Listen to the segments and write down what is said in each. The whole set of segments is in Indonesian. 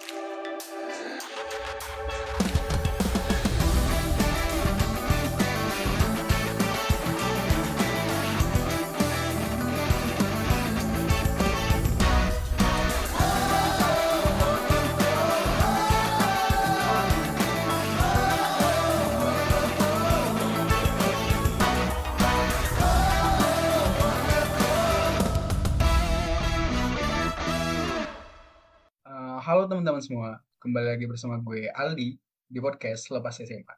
Thank you. Teman-teman semua, kembali lagi bersama gue Aldi di podcast Lepas SMA.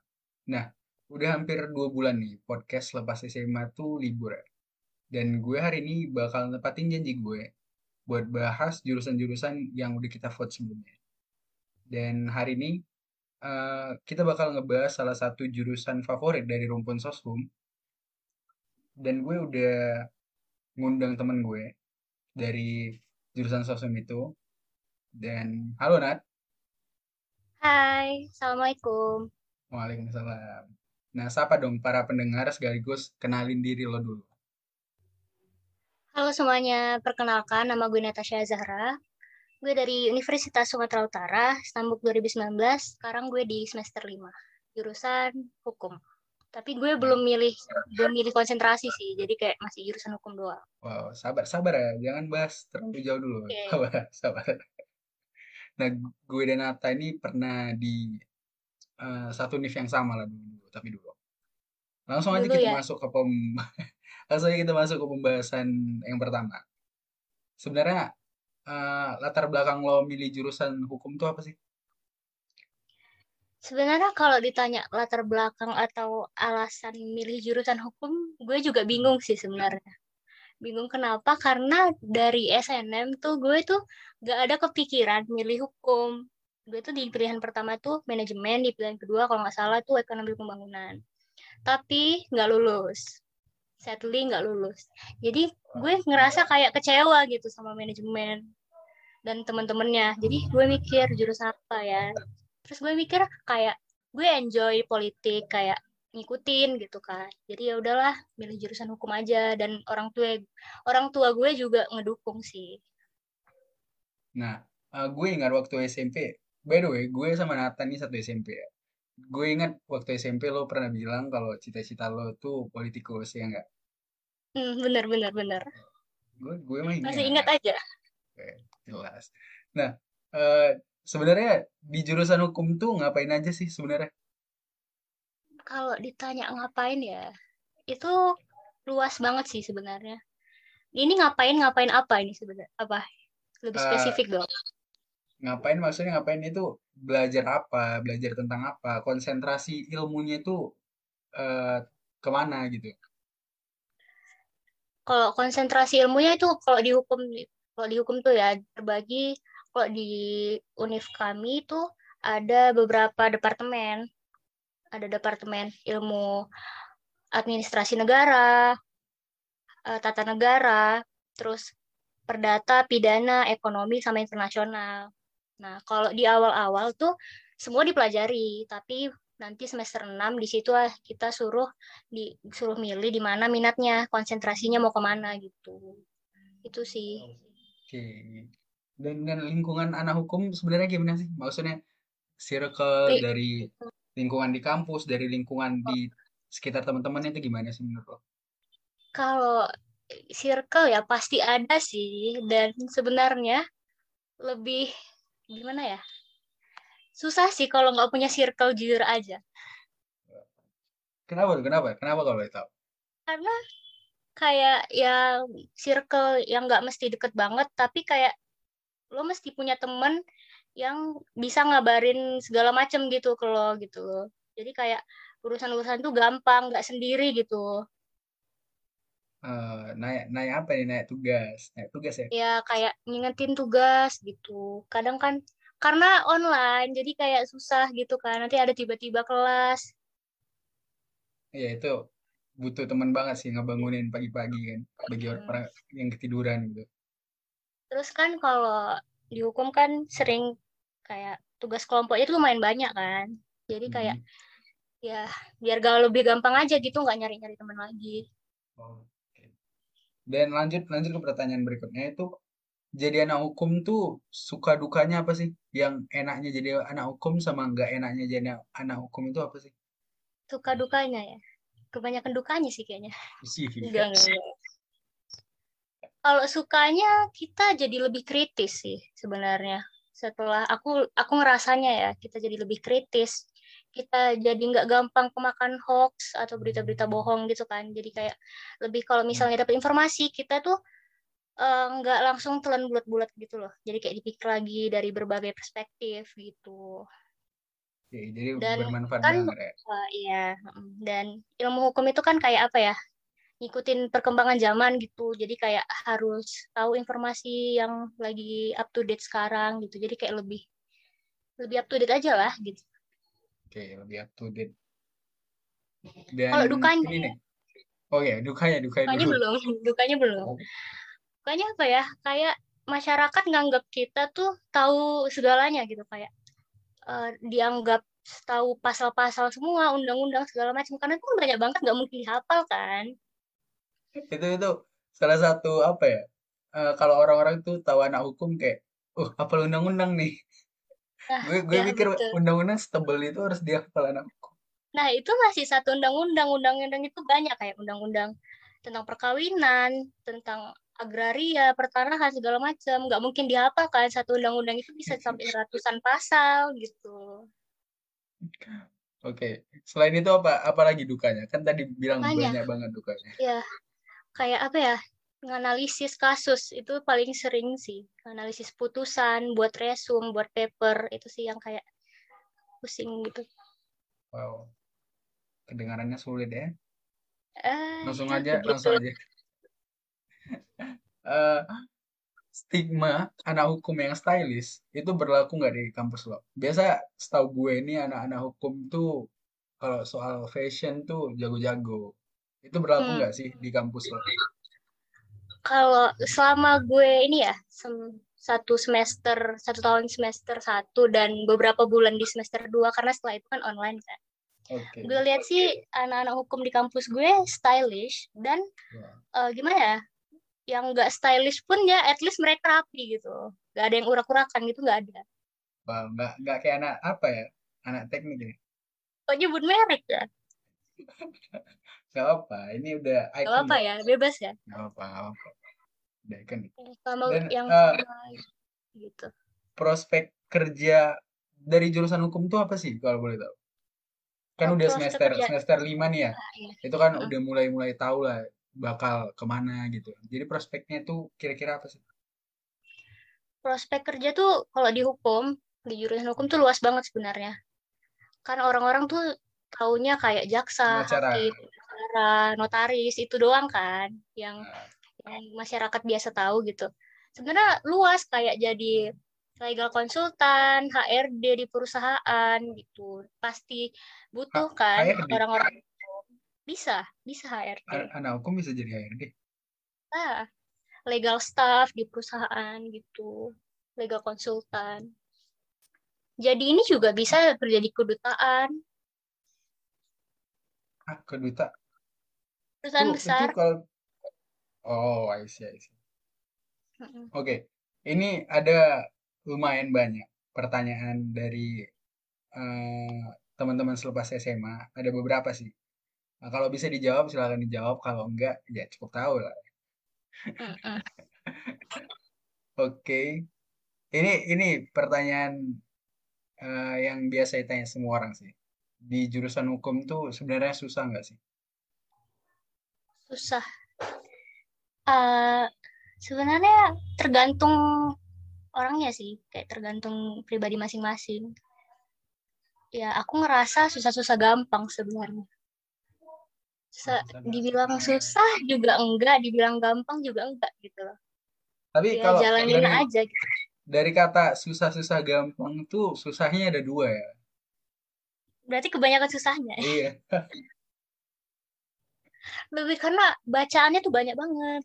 Nah, udah hampir dua bulan nih podcast Lepas SMA tuh libur. Dan gue hari ini bakal nepatin janji gue buat bahas jurusan-jurusan yang udah kita vote sebelumnya. Dan hari ini eh, kita bakal ngebahas salah satu jurusan favorit dari rumpun soshum. Dan gue udah ngundang temen gue dari jurusan soshum itu dan halo Nat. Hai, Assalamualaikum. Waalaikumsalam. Nah, sapa dong para pendengar sekaligus kenalin diri lo dulu. Halo semuanya, perkenalkan nama gue Natasha Zahra. Gue dari Universitas Sumatera Utara, Stambuk 2019. Sekarang gue di semester 5, jurusan hukum. Tapi gue belum milih belum milih konsentrasi sih, jadi kayak masih jurusan hukum doang. Wow, sabar, sabar ya. Jangan bahas terlalu jauh dulu. Oke. Sabar, sabar. Nah, gue dan Nata ini pernah di eh, satu univ yang sama lah dulu, tapi dulu. Langsung aja Dulu kita ya? masuk ke pem langsung aja kita masuk ke pembahasan yang pertama. Sebenarnya eh, latar belakang lo milih jurusan hukum tuh apa sih? Sebenarnya kalau ditanya latar belakang atau alasan milih jurusan hukum, gue juga bingung sih sebenarnya. Bingung kenapa? Karena dari SNM tuh gue tuh gak ada kepikiran milih hukum. Gue tuh di pilihan pertama tuh manajemen, di pilihan kedua kalau nggak salah tuh ekonomi pembangunan. Tapi nggak lulus. Sadly nggak lulus. Jadi gue ngerasa kayak kecewa gitu sama manajemen dan teman-temannya. Jadi gue mikir jurusan apa ya? Terus gue mikir kayak gue enjoy politik kayak ngikutin gitu kan. Jadi ya udahlah milih jurusan hukum aja dan orang tua orang tua gue juga ngedukung sih. Nah, eh, gue ingat waktu SMP, by the way, gue sama Nathan ini satu SMP ya. Gue ingat waktu SMP lo pernah bilang kalau cita-cita lo tuh politikus, ya nggak? Hmm, bener bener bener. Gue, gue Masih ingat. ingat aja. Oke, jelas. Nah, eh, sebenarnya di jurusan hukum tuh ngapain aja sih sebenarnya? Kalau ditanya ngapain ya, itu luas banget sih sebenarnya. Ini ngapain ngapain apa ini sebenarnya? Apa? Lebih Eh, spesifik dong. ngapain maksudnya ngapain itu belajar apa, belajar tentang apa, konsentrasi ilmunya itu eh, ke mana gitu. Kalau konsentrasi ilmunya itu kalau di hukum kalau di hukum tuh ya terbagi kalau di univ kami itu ada beberapa departemen. Ada departemen ilmu administrasi negara, eh, tata negara, terus perdata, pidana, ekonomi sama internasional. Nah, kalau di awal-awal tuh semua dipelajari, tapi nanti semester 6 di situ kita suruh disuruh milih di mana minatnya, konsentrasinya mau ke mana gitu. Itu sih. Oke. Dan, dan lingkungan anak hukum sebenarnya gimana sih? Maksudnya circle dari lingkungan di kampus, dari lingkungan di sekitar teman-teman itu gimana sih menurut lo? Kalau circle ya pasti ada sih dan sebenarnya lebih gimana ya? Susah sih kalau nggak punya circle jujur aja. Kenapa? Kenapa? Kenapa kalau boleh tahu? Karena kayak ya circle yang nggak mesti deket banget tapi kayak lo mesti punya temen yang bisa ngabarin segala macem gitu ke lo gitu loh. Jadi kayak urusan-urusan tuh gampang, nggak sendiri gitu. Eh, naik naik apa nih? Naik tugas. Naik tugas ya? Ya kayak ngingetin tugas gitu. Kadang kan karena online jadi kayak susah gitu kan. Nanti ada tiba-tiba kelas. Iya itu butuh teman banget sih ngebangunin pagi-pagi kan bagi Hmm. orang-orang yang ketiduran gitu. Terus kan kalau dihukum kan sering kayak tugas kelompoknya itu lumayan banyak kan. Jadi kayak Mhm. ya biar gak lebih gampang aja gitu nggak nyari-nyari teman lagi. Oke. Dan lanjut lanjut ke pertanyaan berikutnya itu jadi anak hukum tuh suka dukanya apa sih? Yang enaknya jadi anak hukum sama nggak enaknya jadi anak, hukum itu apa sih? Suka dukanya ya. Kebanyakan dukanya sih kayaknya. Sih. Enggak, enggak, enggak. Kalau sukanya kita jadi lebih kritis sih sebenarnya. Setelah aku aku ngerasanya ya kita jadi lebih kritis. Kita jadi nggak gampang kemakan hoax atau berita-berita bohong gitu kan. Jadi kayak lebih kalau misalnya dapat informasi kita tuh eh, nggak langsung telan bulat-bulat gitu loh. Jadi kayak dipikir lagi dari berbagai perspektif gitu. Jadi Dan bermanfaat kan banget ya. eh, iya, mm, dan ilmu hukum itu kan kayak apa ya? Ngikutin perkembangan zaman gitu. Jadi kayak harus tahu informasi yang lagi up to date sekarang gitu. Jadi kayak lebih lebih up to date aja lah gitu. Oke, lebih up to date. Kalau Dan dukanya, ini nih. Oh ya, dukanya, dukanya dukanya dulu. belum, dukanya belum. Oh, Dukanya apa ya? Kayak masyarakat nganggap kita tuh tahu segalanya gitu kayak eh, dianggap tahu pasal-pasal semua, undang-undang segala macam. Karena itu kan banyak banget nggak mungkin dihafal kan. Itu itu salah satu apa ya? eh, kalau orang-orang tuh tahu anak hukum kayak, uh, hafal undang-undang nih. Nah, Gue gue ya pikir undang-undang setebel itu harus dihafal anak hukum. Nah, itu masih satu undang-undang. Undang-undang itu banyak kayak undang-undang tentang perkawinan, tentang agraria, pertanahan, segala macam. Nggak mungkin dihafal kan. Satu undang-undang itu bisa sampai ratusan pasal gitu. Oke, selain itu apa apa lagi dukanya? Kan tadi bilang Makanya, banyak banget dukanya. ya kayak apa ya, nganalisis kasus itu paling sering sih. Analisis putusan, buat resum, buat paper, itu sih yang kayak pusing gitu. Wow, kedengarannya sulit ya. Eh, Langsung ya aja, langsung aja. Eh, stigma anak hukum yang stylish itu berlaku nggak di kampus lo? Biasa setahu gue ini anak-anak hukum tuh kalau soal fashion tuh jago-jago. Itu berlaku Hmm. nggak sih di kampus lo? Kalau selama gue ini ya, sem- satu semester, satu tahun semester satu dan beberapa bulan di semester dua, karena setelah itu kan online kan. Oke. Gue lihat sih anak-anak hukum di kampus gue stylish dan Ya. eh, gimana ya, yang nggak stylish pun ya at least mereka rapi gitu. Gak ada yang urak-urakan gitu, nggak ada. Wah, nggak nggak kayak anak apa ya? Anak teknik ini. Kok nyebut merek ya? Nggak apa. Ini udah Gak icon apa-apa loh. ya, bebas ya. Nggak apa, nggak apa. Udah icon. Sama Dan yang eh, sama gitu. prospek kerja dari jurusan hukum tuh apa sih kalau boleh tahu? Kan Oh, udah semester kerja. semester 5 nih ya. Ah, iya. Itu kan Mm-mm. udah mulai-mulai tahu lah bakal ke mana gitu. Jadi prospeknya tuh kira-kira apa sih? Prospek kerja tuh kalau di hukum, di jurusan hukum tuh luas banget sebenarnya. Kan orang-orang tuh taunya kayak jaksa, Pengacara. hakim, pengacara, notaris itu doang kan yang Nah, yang masyarakat biasa tahu gitu. Sebenarnya luas kayak jadi legal konsultan, HRD di perusahaan gitu. Pasti butuh kan orang-orang. Bisa, bisa HRD. Anak hukum bisa jadi HRD. Nah, legal staff di perusahaan gitu. Legal konsultan. Jadi ini juga bisa kerja di kedutaan, Ah, keduta. Perusahaan Itu itu besar. kalau Oh, I see, I see. Oke. Ini ada lumayan banyak pertanyaan dari eh, teman-teman selepas SMA. Ada beberapa sih. Nah, kalau bisa dijawab silakan dijawab. Kalau enggak, ya cukup tahu lah. Oke. Ini ini pertanyaan eh, yang biasa ditanya semua orang sih. Di jurusan hukum tuh sebenarnya susah nggak sih? Susah. Eh, sebenarnya tergantung orangnya sih, kayak tergantung pribadi masing-masing. Ya, aku ngerasa susah-susah gampang sebenarnya. Susah, dibilang susah juga enggak, dibilang gampang juga enggak gitu loh. Tapi Ya kalau jalanin dari aja gitu. dari kata susah-susah gampang tuh susahnya ada dua ya. Berarti kebanyakan susahnya. Iya. Lebih karena bacaannya tuh banyak banget.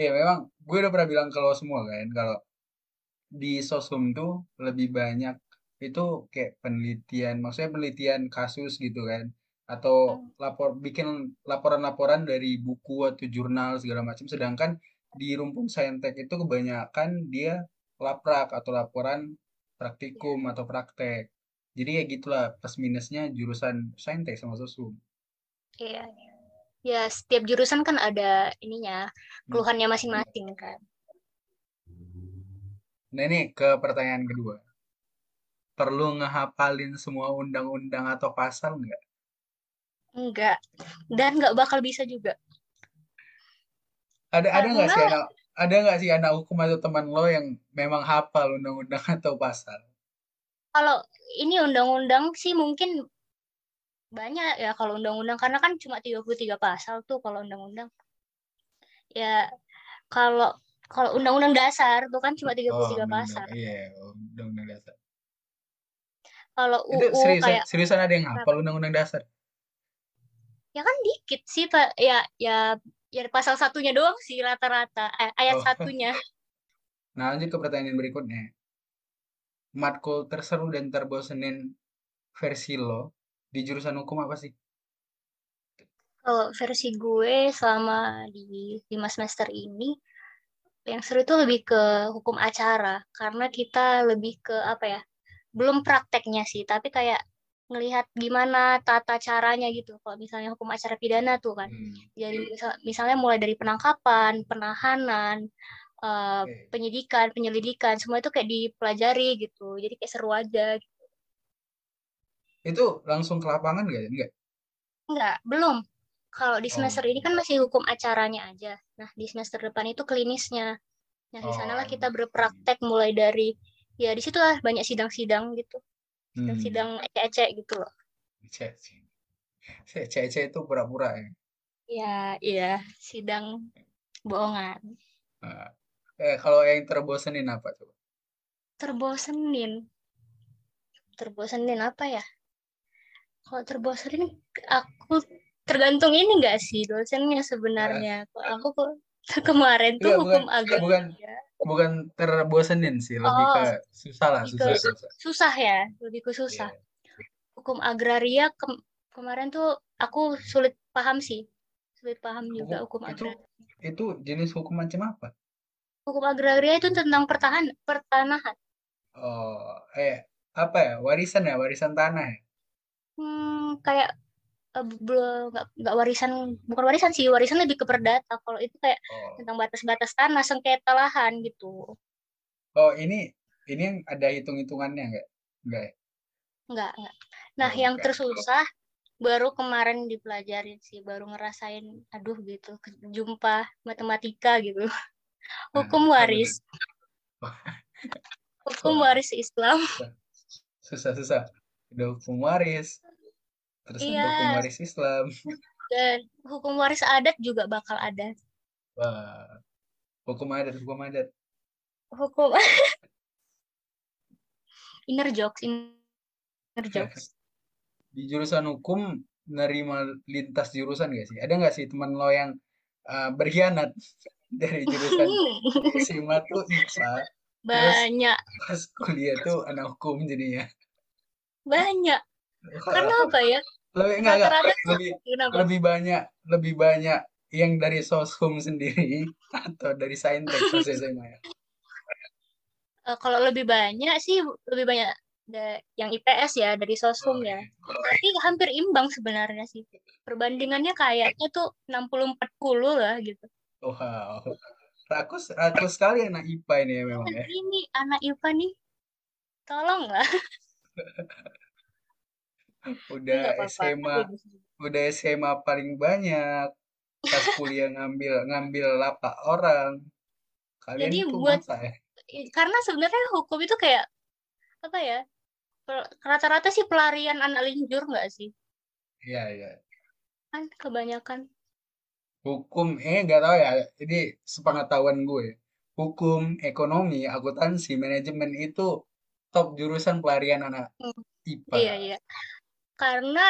Iya memang gue udah pernah bilang lo semua kan kalau di sosum tuh lebih banyak itu kayak penelitian, maksudnya penelitian kasus gitu kan, atau Hmm. lapor bikin laporan-laporan dari buku atau jurnal segala macam. Sedangkan di rumpun saintek itu kebanyakan dia laprak atau laporan praktikum atau praktek. Jadi ya gitulah plus minusnya jurusan saintek sama sosum. Iya. Ya, setiap jurusan kan ada ininya, keluhannya masing-masing kan. Nah ini ke pertanyaan kedua. Perlu ngehafalin semua undang-undang atau pasal nggak? Enggak. Dan nggak bakal bisa juga. Ada ada nggak sih anak ada nggak sih anak hukum atau teman lo yang memang hafal undang-undang atau pasal? kalau ini undang-undang sih mungkin banyak ya kalau undang-undang karena kan cuma 33 pasal tuh kalau undang-undang. Ya kalau kalau undang-undang dasar tuh kan cuma 33 Oh, pasal. Iya, undang-undang dasar. Kalau Itu UU seriusan, kayak seriusan ada yang hafal undang-undang dasar? ya kan dikit sih Pak. Ya ya ya pasal satunya doang sih rata-rata eh, ayat Oh. satunya. Nah, lanjut ke pertanyaan berikutnya. Matkul terseru dan terbosenin versi lo di jurusan hukum apa sih? Kalau versi gue selama di lima semester ini yang seru itu lebih ke hukum acara. Karena kita lebih ke apa ya belum prakteknya sih. Tapi kayak ngelihat gimana tata caranya gitu. Kalau misalnya hukum acara pidana tuh kan. Hmm, jadi misal- misalnya mulai dari penangkapan penahanan oke. penyidikan penyelidikan semua itu kayak dipelajari gitu. Jadi kayak seru aja Itu langsung ke lapangan nggak? Enggak. enggak belum. Kalau di Oh, semester ini kan masih hukum acaranya aja. Nah di semester depan itu klinisnya. Nah di oh, sanalah kita anjing. berpraktek mulai dari ya di situ lah banyak sidang-sidang gitu. Hmm, sidang-sidang ecek-ecek gitu loh. Cek, cek itu pura-pura ya. ya iya. Sidang bohongan. Nah, eh, kalau yang terbosenin apa coba? terbosenin. Terbosenin apa ya kalau terbosenin aku tergantung ini enggak sih dosennya sebenarnya kalau aku kok kemarin tuh Enggak, bukan, hukum agama bukan, bukan terbosenin sih, lebih Oh, ke susah lah, susah, ke susah. susah ya lebih ke susah Iya. hukum agraria kem- kemarin tuh aku sulit paham sih sulit paham juga Hukum hukum itu agraria itu jenis hukum macam apa? hukum agraria itu tentang pertahan pertanahan Oh, eh apa ya? Warisan ya, warisan tanah ya. Hmm, kayak eh, belum nggak nggak warisan bukan warisan sih warisan lebih ke perdata. Kalau itu kayak Oh, tentang batas-batas tanah sengketa lahan gitu. Oh ini ini yang ada hitung-hitungannya enggak? Enggak ya? nggak nggak. Nah Oh, yang bukan. tersusah baru kemarin dipelajarin sih baru ngerasain aduh gitu jumpa matematika gitu. Nah, hukum apa waris. hukum waris Islam. Susah-susah. Ada hukum waris, terus ada hukum iya waris Islam. dan hukum waris adat juga bakal ada. Wah, hukum adat, hukum adat. hukum inner jokes inner jokes. Di jurusan hukum nerima lintas jurusan gak sih? Ada nggak sih teman lo yang uh, berkhianat? Dari jurusan SMA tuh IPA, terus banyak. pas kuliah tuh anak hukum jadinya. banyak. Karena apa ya Lebih enggak enggak rata-rata lebih kenapa lebih banyak lebih banyak yang dari soshum sendiri atau dari saintek pas SMA ya. Eh, kalau lebih banyak sih lebih banyak da- yang IPS ya dari Oh sosum ya. Tapi hampir imbang sebenarnya sih. Perbandingannya kayaknya tuh 60-40 lah gitu. Wow. Rakus rakus sekali anak IPA ini ya memang ya. ini anak IPA nih. Tolonglah Udah nggak apa-apa SMA bisa. udah SMA paling banyak. Pas kuliah ngambil ngambil lapak orang. Kalian jadi tuh buat masa ya? karena sebenarnya hukum itu kayak apa ya rata-rata sih pelarian anak linjur nggak sih? Iya iya. Kan kebanyakan. Hukum eh nggak tahu ya. Ini sepengetahuan gue. Hukum ekonomi akuntansi manajemen itu top jurusan pelarian anak Hmm, IPA iya iya karena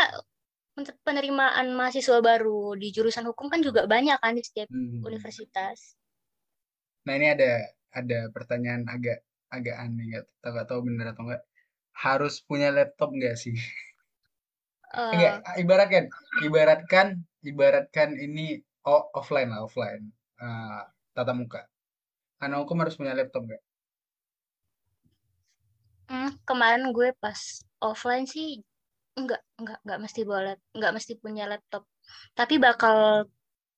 untuk penerimaan mahasiswa baru di jurusan hukum kan juga banyak kan di setiap Hmm. universitas nah ini ada ada pertanyaan agak agak aneh nggak tahu nggak tahu bener atau enggak harus punya laptop nggak sih Eh, enggak ibaratkan ibaratkan ibaratkan ini o- offline lah offline Eh, tatap muka. Anak hukum harus punya laptop nggak? Hmm, kemarin gue pas offline sih enggak enggak enggak mesti boleh enggak mesti punya laptop. Tapi bakal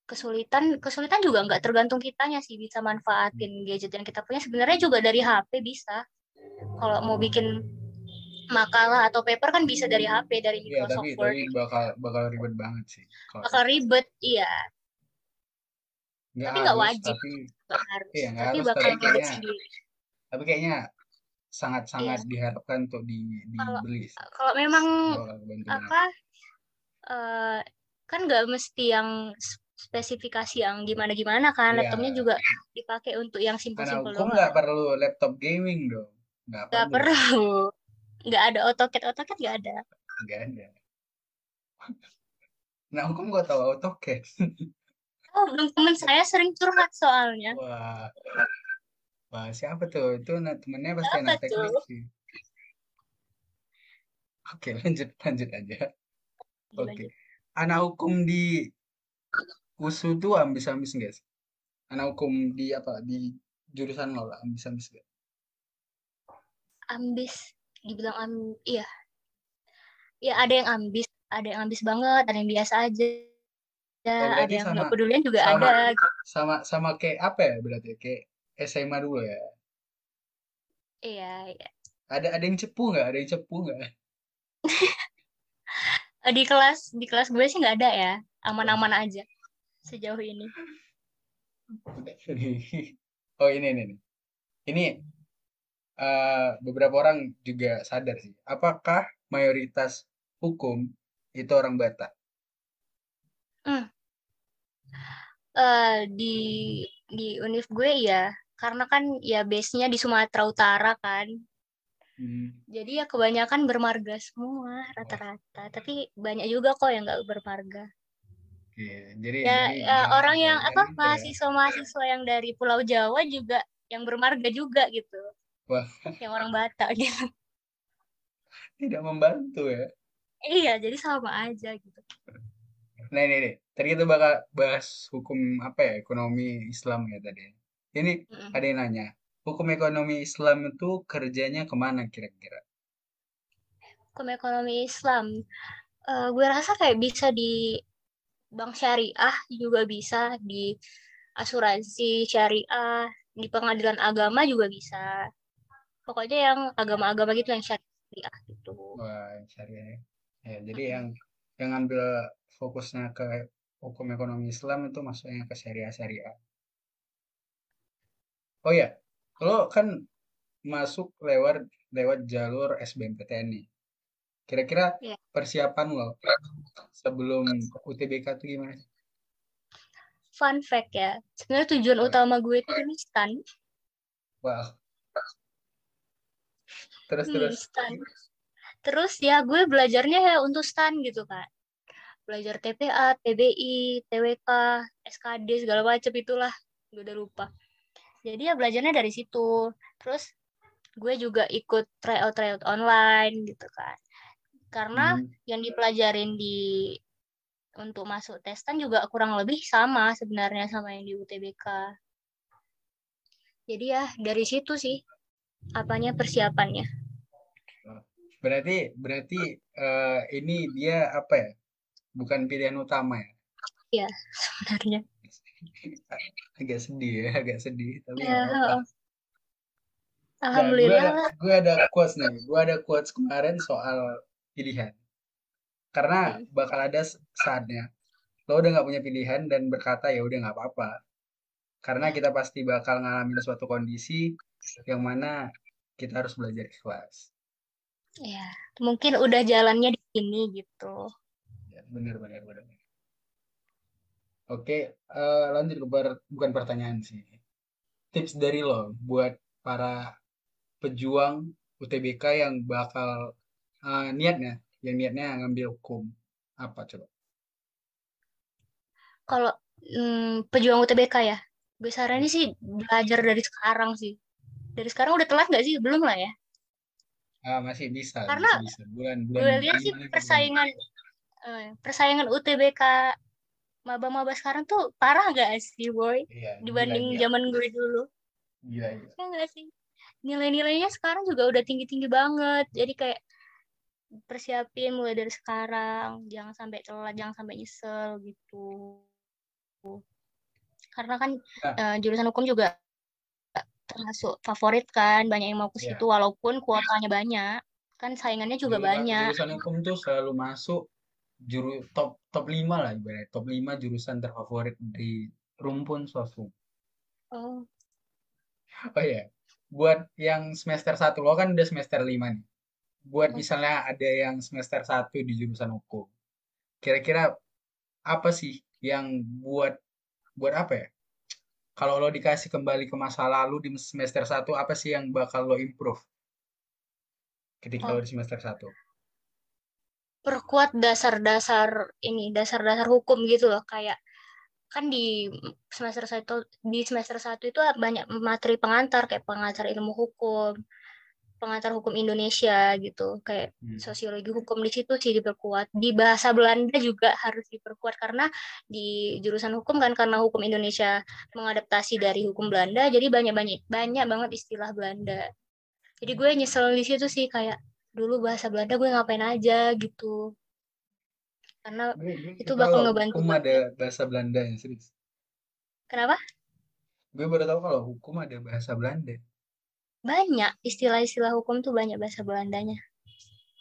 kesulitan kesulitan juga enggak tergantung kitanya sih bisa manfaatin gadget yang kita punya sebenarnya juga dari HP bisa. Kalau mau bikin makalah atau paper kan bisa dari HP dari Iya, Microsoft tapi Word. tapi bakal bakal ribet banget sih. Kalau Bakal ribet, iya, nggak tapi nggak wajib. tapi harus. iya nggak Tapi harus, bakal ribet sendiri. tapi kayaknya sangat-sangat Iya. diharapkan untuk di Kalau dibeli sih. kalau memang apa eh kan nggak mesti yang spesifikasi yang gimana-gimana kan Iya. laptopnya juga dipakai untuk yang simpel-simpel hukum doang nggak perlu laptop gaming dong. Nggak nggak perlu. nggak ada AutoCAD AutoCAD nggak ada Nggak ada. Anak hukum nggak tahu AutoCAD. oh belum teman saya sering curhat soalnya Wah, wah siapa tuh? Itu anak temennya pasti Siapa anak teknik tuh? sih. Oke, lanjut lanjut aja. Oke. Lanjut. Anak hukum di USU tuh ambis-ambis nggak sih? Anak hukum di apa? Di jurusan lo lah, ambis-ambis nggak? ambis dibilang am iya ya ada yang ambis ada yang ambis banget ada yang biasa aja Oh, ada yang sama nggak pedulian juga sama ada sama sama kayak apa ya berarti? Kayak SMA dulu ya. iya iya Ada ada yang cepu nggak? Ada yang cepu nggak? Di kelas di kelas gue sih nggak ada ya aman-aman aja sejauh ini Oh ini ini nih. Ini eh, beberapa orang juga sadar sih. Apakah mayoritas hukum itu orang Batak? eh di di univ gue ya karena kan ya base-nya di Sumatera Utara kan Hmm, jadi ya kebanyakan bermarga semua rata-rata tapi banyak juga kok yang nggak bermarga oke. Jadi ya, jadi ya orang yang jangan apa mahasiswa-mahasiswa yang dari Pulau Jawa juga yang bermarga juga gitu Wah. yang orang Batak gitu Tidak membantu ya. iya jadi sama aja gitu Nah ini nih, tadi kita bakal bahas hukum apa ya, ekonomi Islam ya tadi. Ini Mm-mm. ada yang nanya, hukum ekonomi Islam itu kerjanya ke mana kira-kira? hukum ekonomi Islam Eh, gue rasa kayak bisa di bank syariah juga bisa di asuransi syariah di pengadilan agama juga bisa pokoknya yang agama-agama gitu yang syariah gitu Wah, syariah. Ya, jadi yang yang ngambil fokusnya ke hukum ekonomi Islam itu masuknya ke syariah-syariah. Oh ya, lo kan masuk lewat lewat jalur SBMPTN nih. Kira-kira Iya. persiapan lo sebelum UTBK tuh gimana? sih? fun fact ya sebenarnya tujuan Boleh. utama gue itu ini stan Wow. Terus Hmm, terus. stan. terus ya gue belajarnya ya untuk stan gitu kan belajar TPA, TBI, TWK, SKD segala macam itulah gue udah lupa jadi ya belajarnya dari situ. Terus gue juga ikut tryout tryout online gitu kan. Karena Hmm, yang dipelajarin di untuk masuk testan juga kurang lebih sama sebenarnya sama yang di UTBK jadi ya dari situ sih apanya persiapannya. Berarti berarti eh, ini dia apa ya? Bukan pilihan utama ya? sebenarnya Agak sedih ya, agak sedih. Tapi Ya, apa-apa. heeh. Nah, gue alhamdulillah ada, gue ada quotes nih. Gue ada quotes kemarin soal pilihan. Karena bakal ada saatnya lo udah nggak punya pilihan dan berkata ya udah nggak apa-apa. Karena kita pasti bakal ngalamin suatu kondisi yang mana kita harus belajar ikhlas. ya mungkin udah jalannya di sini gitu Ya, bener bener bener. Oke, eh, lanjut ke bukan pertanyaan sih. Tips dari lo buat para pejuang UTBK yang bakal eh, niatnya, yang niatnya ngambil hukum apa coba? kalau hmm, pejuang UTBK ya gue saranin sih belajar dari sekarang sih dari sekarang udah telat nggak sih belum lah ya Ah, masih bisa, Karena masih bisa. Bulan gue bulan lihat sih persaingan eh, persaingan UTBK maba-maba sekarang tuh parah gak sih boy? Iya, dibanding gila, zaman gue dulu. Gila, gila. ya gak sih? Nilai-nilainya sekarang juga udah tinggi-tinggi banget. Jadi kayak persiapin mulai dari sekarang. Jangan sampai telat jangan sampai nyesel gitu. Karena kan Nah. eh, jurusan hukum juga termasuk favorit kan banyak yang mau ke Iya. situ. Walaupun kuotanya banyak kan saingannya juga Jurusan- banyak. Jurusan hukum tuh selalu masuk juru top top 5 lah ibaratnya. Top 5 jurusan terfavorit di rumpun swasum. oh Oh iya. Buat yang semester 1 lo kan udah semester 5 nih. Buat Hmm. misalnya ada yang semester 1 di jurusan hukum. Kira-kira apa sih yang buat buat apa ya? Kalau lo dikasih kembali ke masa lalu di semester 1 apa sih yang bakal lo improve? Ketika Oh. lo di semester 1. Perkuat dasar-dasar ini dasar-dasar hukum gitu loh. Kayak kan di semester satu di semester satu itu banyak materi pengantar kayak pengantar ilmu hukum pengantar hukum Indonesia gitu. Kayak Hmm. sosiologi hukum di situ sih diperkuat. Di bahasa Belanda juga harus diperkuat karena di jurusan hukum kan karena hukum Indonesia mengadaptasi dari hukum Belanda jadi banyak banyak banyak banget istilah Belanda. Jadi gue nyesel di situ sih kayak dulu bahasa Belanda gue ngapain aja gitu karena Gue, gue Itu bakal ngebantu hukum banget. ada bahasa Belanda ya, serius. kenapa Gue baru tahu kalau hukum ada bahasa Belanda. banyak istilah-istilah hukum tuh banyak bahasa Belandanya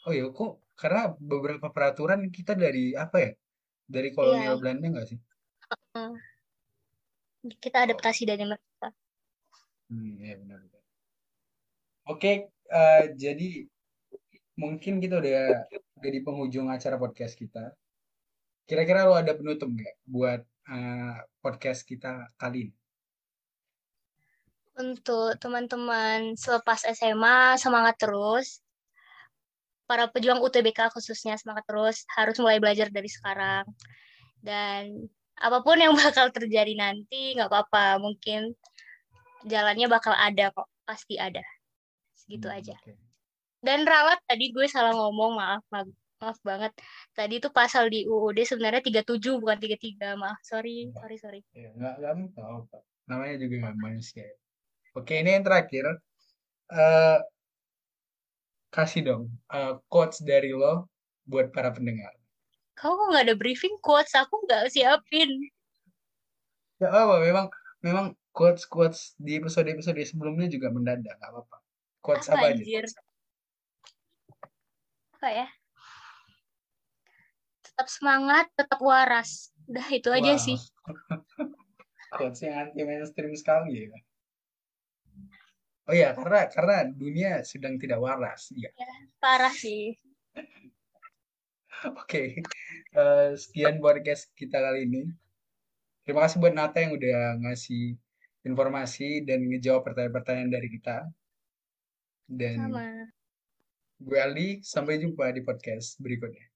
Oh iya, kok karena beberapa peraturan kita dari apa ya? Dari kolonial Iya. Belanda nggak sih? kita adaptasi dari mereka Hmm, iya benar-benar. Oke, eh, jadi mungkin kita udah udah di penghujung acara podcast kita. Kira-kira lo ada penutup nggak buat eh, podcast kita kali ini? untuk teman-teman selepas SMA semangat terus. Para pejuang UTBK khususnya semangat terus. Harus mulai belajar dari sekarang. Dan apa pun yang bakal terjadi nanti nggak apa-apa. Mungkin jalannya bakal ada kok. Pasti ada. Segitu Hmm, aja. oke. Dan ralat tadi gue salah ngomong maaf maaf, maaf banget tadi itu pasal di UUD sebenarnya 37 bukan 33 maaf sorry sorry sorry Ya, nggak nggak apa-apa. Namanya juga manusia. Oke, ini yang terakhir. eh kasih dong eh, quotes dari lo buat para pendengar. kamu kok nggak ada briefing quotes aku nggak siapin Ya apa, memang memang quotes quotes di episode episode sebelumnya juga mendadak, nggak apa-apa. Quotes apa apa aja? Apa ya tetap semangat tetap waras udah itu aja Wow. sih Quotes yang anti mainstream sekali ya. Oh ya, karena karena dunia sedang tidak waras. Iya. parah sih Oke, Eh, sekian podcast kita kali ini. Terima kasih buat Nata yang udah ngasih informasi dan ngejawab pertanyaan-pertanyaan dari kita. Dan sama gue Aldi, sampai jumpa di podcast berikutnya.